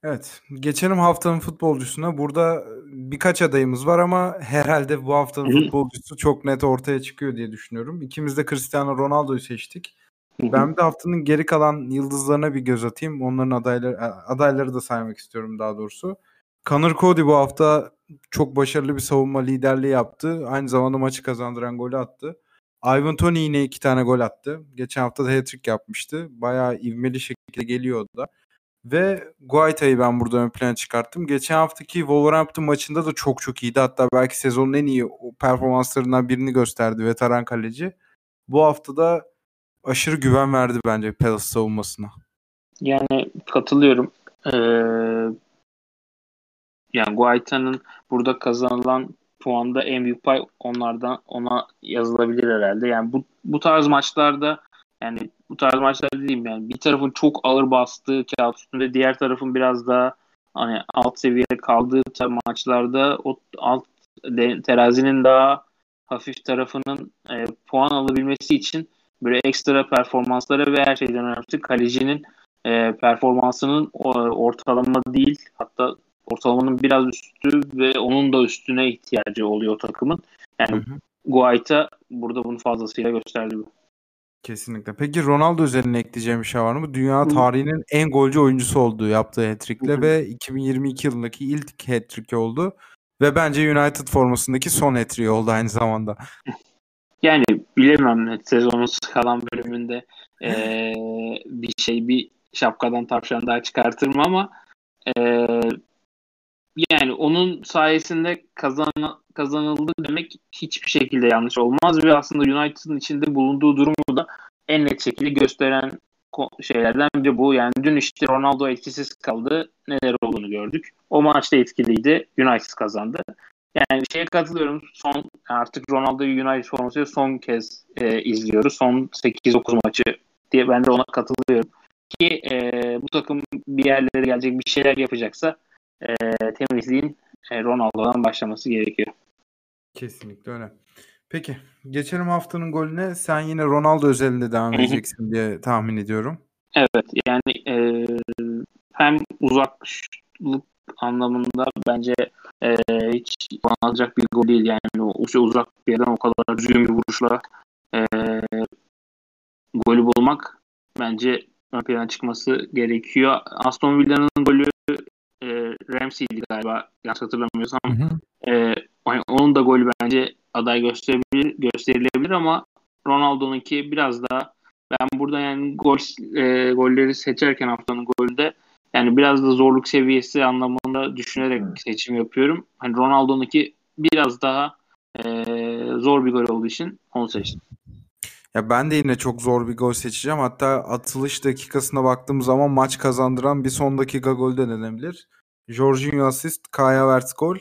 Evet. Geçelim haftanın futbolcusuna. Burada birkaç adayımız var ama herhalde bu haftanın futbolcusu çok net ortaya çıkıyor diye düşünüyorum. İkimiz de Cristiano Ronaldo'yu seçtik. Ben de haftanın geri kalan yıldızlarına bir göz atayım. Onların adayları adayları da saymak istiyorum daha doğrusu. Connor Cody bu hafta çok başarılı bir savunma liderliği yaptı. Aynı zamanda maçı kazandıran golü attı. Ivan Toney yine iki tane gol attı. Geçen hafta da hat-trick yapmıştı. Bayağı ivmeli şekilde geliyor o da. Ve Guaita'yı ben burada ön plana çıkarttım. Geçen haftaki Wolverhampton maçında da çok çok iyiydi. Hatta belki sezonun en iyi performanslarından birini gösterdi veteran kaleci. Bu hafta da aşırı güven verdi bence Palace savunmasına. Yani katılıyorum. Ee, yani Guaita'nın burada kazanılan puanda en büyük pay onlardan ona yazılabilir herhalde. Yani bu bu tarz maçlarda yani bu tarz maçlarda diyeyim yani bir tarafın çok ağır bastığı kağıt üstünde diğer tarafın biraz daha hani alt seviyede kaldığı maçlarda o alt de- terazinin daha hafif tarafının e, puan alabilmesi için böyle ekstra performanslara ve her şeyden önemlisi kalecinin e, performansının ortalama değil hatta ortalamanın biraz üstü ve onun da üstüne ihtiyacı oluyor takımın. Yani Hı hı. Guaita burada bunu fazlasıyla gösterdi. Kesinlikle. Peki Ronaldo üzerine ekleyeceğim bir şey var mı? Dünya tarihinin en golcü oyuncusu olduğu yaptığı hat-trick'le ve 2022 yılındaki ilk hat-trick oldu. Ve bence United formasındaki son hat-trick oldu aynı zamanda. <laughs> Yani bilemem sezonun kalan bölümünde <laughs> eee, bir şey bir şapkadan tavşan daha çıkartırım ama eee, yani onun sayesinde kazan, kazanıldı demek hiçbir şekilde yanlış olmaz ve aslında United'ın içinde bulunduğu durumu da en net şekilde gösteren şeylerden biri bu. Yani dün işte Ronaldo etkisiz kaldı. Neler olduğunu gördük. O maçta etkiliydi. United kazandı. Yani şeye katılıyorum. Son artık Ronaldo'yu United formasıyla son kez e, izliyoruz. Son 8-9 maçı diye ben de ona katılıyorum. Ki e, bu takım bir yerlere gelecek bir şeyler yapacaksa e, temizliğin Ronaldo'dan başlaması gerekiyor. Kesinlikle öyle. Peki geçelim haftanın golüne. Sen yine Ronaldo özelinde devam edeceksin diye tahmin ediyorum. Evet yani e, hem uzaklık anlamında bence e, hiç alacak bir gol değil. Yani o işte uzak bir yerden o kadar düzgün bir vuruşla e, golü bulmak bence ön plana çıkması gerekiyor. Aston Villa'nın golü e, Ramsey'di galiba yanlış hatırlamıyorsam. E, yani onun da golü bence aday gösterilebilir, gösterilebilir ama Ronaldo'nunki biraz daha ben burada yani gol e, golleri seçerken haftanın golünde yani biraz da zorluk seviyesi anlamında düşünerek seçim yapıyorum. Hani Ronaldo'nunki biraz daha e, zor bir gol olduğu için onu seçtim. Ya ben de yine çok zor bir gol seçeceğim. Hatta atılış dakikasına baktığım zaman maç kazandıran bir son dakika gol de denebilir. Jorginho asist, Kai Havertz gol.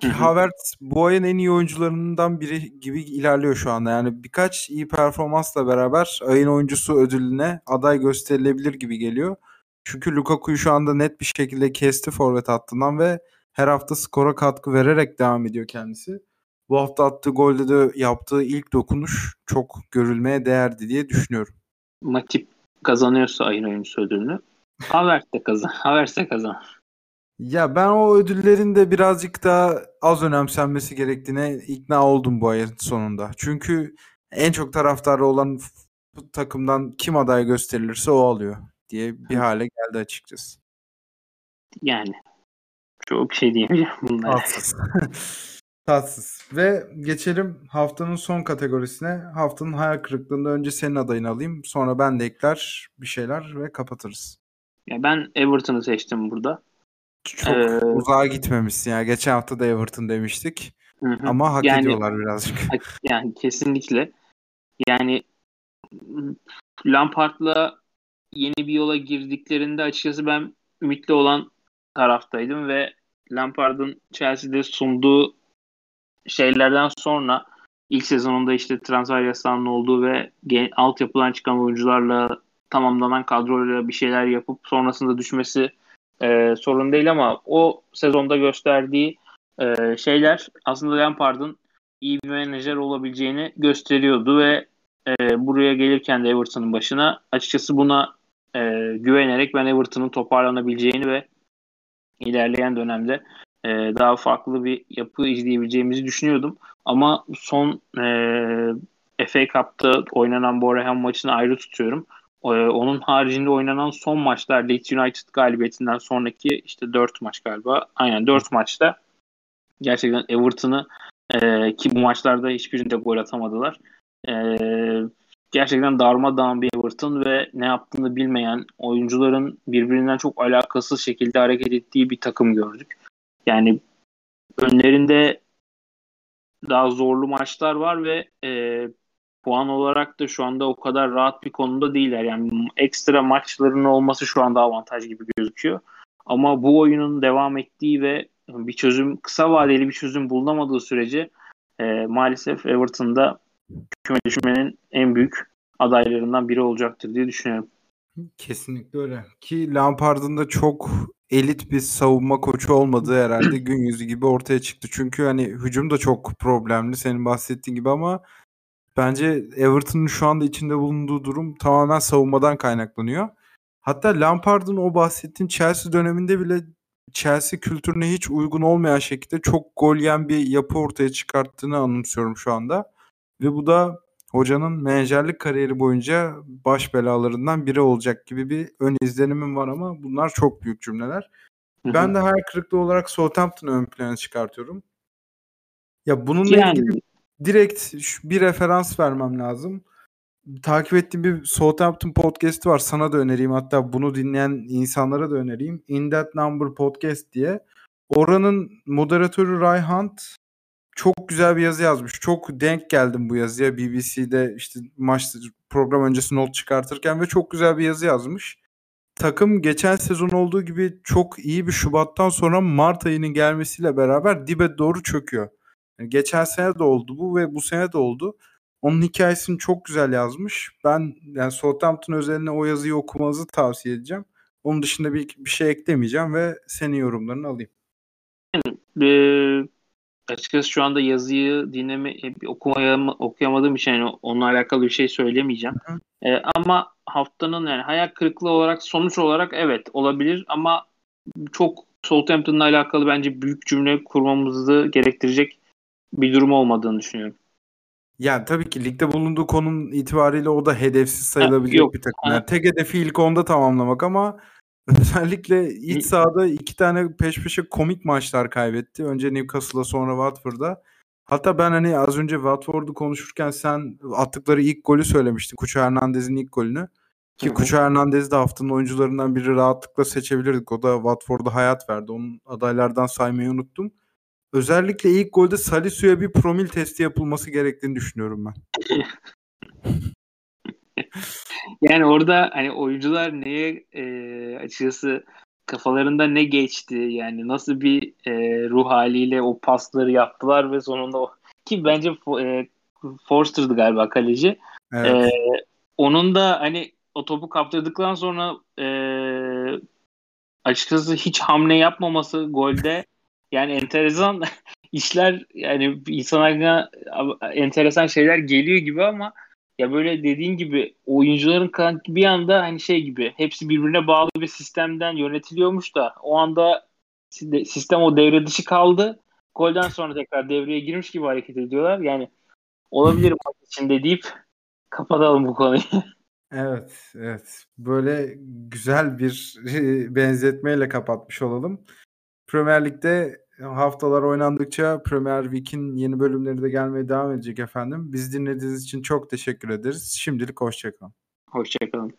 Ki. Havertz bu ayın en iyi oyuncularından biri gibi ilerliyor şu anda. Yani birkaç iyi performansla beraber ayın oyuncusu ödülüne aday gösterilebilir gibi geliyor. Çünkü Lukaku'yu şu anda net bir şekilde kesti forvet hattından ve her hafta skora katkı vererek devam ediyor kendisi. Bu hafta attığı golde de yaptığı ilk dokunuş çok görülmeye değerdi diye düşünüyorum. Matip kazanıyorsa ayın oyuncusu ödülünü. Havertz de kazan. Havertz de kazan. Ya ben o ödüllerin de birazcık daha az önemsenmesi gerektiğine ikna oldum bu ayın sonunda. Çünkü en çok taraftarı olan takımdan kim aday gösterilirse o alıyor diye bir hale geldi açıkçası. Yani çok şey diyemeyeceğim bunlara. Tatsız. <laughs> Tatsız. Ve geçelim haftanın son kategorisine. Haftanın hayal kırıklığında önce senin adayını alayım. Sonra ben de ekler bir şeyler ve kapatırız. Ya ben Everton'ı seçtim burada. Çok ee, uzağa gitmemişsin ya. Geçen hafta da Everton demiştik. Hı hı. Ama hak yani, ediyorlar birazcık. <laughs> Yani kesinlikle. Yani Lampard'la yeni bir yola girdiklerinde açıkçası ben ümitli olan taraftaydım ve Lampard'ın Chelsea'de sunduğu şeylerden sonra ilk sezonunda işte transfer yasağının olduğu ve altyapıdan çıkan oyuncularla tamamlanan kadroyla bir şeyler yapıp sonrasında düşmesi e, sorun değil ama o sezonda gösterdiği e, şeyler aslında Lampard'ın iyi bir menajer olabileceğini gösteriyordu ve e, buraya gelirken de Everton'ın başına açıkçası buna e, güvenerek ben Everton'ın toparlanabileceğini ve ilerleyen dönemde e, daha farklı bir yapı izleyebileceğimizi düşünüyordum. Ama son e, FA Cup'ta oynanan Boreham maçını ayrı tutuyorum. E, onun haricinde oynanan son maçlar Leeds United galibiyetinden sonraki işte 4 maç galiba. Aynen 4 maçta gerçekten Everton'ı e, ki bu maçlarda hiçbirinde gol atamadılar. E, gerçekten darmadağın bir Everton ve ne yaptığını bilmeyen oyuncuların birbirinden çok alakasız şekilde hareket ettiği bir takım gördük. Yani önlerinde daha zorlu maçlar var ve e, puan olarak da şu anda o kadar rahat bir konumda değiller. Yani ekstra maçların olması şu anda avantaj gibi gözüküyor. Ama bu oyunun devam ettiği ve bir çözüm kısa vadeli bir çözüm bulunamadığı sürece e, maalesef Everton'da küme düşmenin en büyük adaylarından biri olacaktır diye düşünüyorum. Kesinlikle öyle. Ki Lampard'ın da çok elit bir savunma koçu olmadığı herhalde <clears throat> gün yüzü gibi ortaya çıktı. Çünkü hani hücum da çok problemli senin bahsettiğin gibi ama bence Everton'un şu anda içinde bulunduğu durum tamamen savunmadan kaynaklanıyor. Hatta Lampard'ın o bahsettiğin Chelsea döneminde bile Chelsea kültürüne hiç uygun olmayan şekilde çok gol yiyen bir yapı ortaya çıkarttığını anımsıyorum şu anda. Ve bu da hocanın menajerlik kariyeri boyunca baş belalarından biri olacak gibi bir ön izlenimim var ama bunlar çok büyük cümleler. Ben de hayal kırıklığı olarak Southampton'ı ön plana çıkartıyorum. Ya bununla yani. ilgili direkt bir referans vermem lazım. Takip ettiğim bir Southampton podcast'i var. Sana da önereyim. Hatta bunu dinleyen insanlara da önereyim. In That Number Podcast diye. Oranın moderatörü Ray Hunt çok güzel bir yazı yazmış. Çok denk geldim bu yazıya BBC'de işte maç program öncesi not çıkartırken ve çok güzel bir yazı yazmış. Takım geçen sezon olduğu gibi çok iyi bir Şubat'tan sonra Mart ayının gelmesiyle beraber dibe doğru çöküyor. Yani geçen sene de oldu bu ve bu sene de oldu. Onun hikayesini çok güzel yazmış. Ben yani Southampton özeline o yazıyı okumanızı tavsiye edeceğim. Onun dışında bir, bir şey eklemeyeceğim ve senin yorumlarını alayım. Ee, açıkçası şu anda yazıyı dinleme e, okumaya, okuyamadığım için yani onunla alakalı bir şey söylemeyeceğim. Ee, ama haftanın yani hayal kırıklığı olarak sonuç olarak evet olabilir ama çok Southampton'la alakalı bence büyük cümle kurmamızı gerektirecek bir durum olmadığını düşünüyorum. Yani tabii ki ligde bulunduğu konum itibariyle o da hedefsiz sayılabilecek ha, bir takım. Yani tek hedefi ilk onda tamamlamak ama <laughs> Özellikle iç sahada iki tane peş peşe komik maçlar kaybetti. Önce Newcastle'a sonra Watford'a. Hatta ben hani az önce Watford'u konuşurken sen attıkları ilk golü söylemiştin. Kuçu Hernandez'in ilk golünü. Ki Hı-hı. Hernandez de haftanın oyuncularından biri rahatlıkla seçebilirdik. O da Watford'a hayat verdi. Onun adaylardan saymayı unuttum. Özellikle ilk golde Salisu'ya bir promil testi yapılması gerektiğini düşünüyorum ben. <laughs> yani orada hani oyuncular neye e, açıkçası kafalarında ne geçti yani nasıl bir e, ruh haliyle o pasları yaptılar ve sonunda o ki bence e, Forster'dı galiba kaleci. Evet. E, onun da hani o topu kaptırdıktan sonra e, açıkçası hiç hamle yapmaması golde yani enteresan <laughs> işler yani insana enteresan şeyler geliyor gibi ama ya böyle dediğin gibi oyuncuların kanki bir anda hani şey gibi hepsi birbirine bağlı bir sistemden yönetiliyormuş da o anda sistem o devre dışı kaldı. Golden sonra tekrar devreye girmiş gibi hareket ediyorlar. Yani olabilir maç içinde deyip kapatalım bu konuyu. <laughs> Evet, evet. Böyle güzel bir <laughs> benzetmeyle kapatmış olalım. Premier Lig'de haftalar oynandıkça Premier Week'in yeni bölümleri de gelmeye devam edecek efendim. Biz dinlediğiniz için çok teşekkür ederiz. Şimdilik hoşça kalın. Hoşçakalın.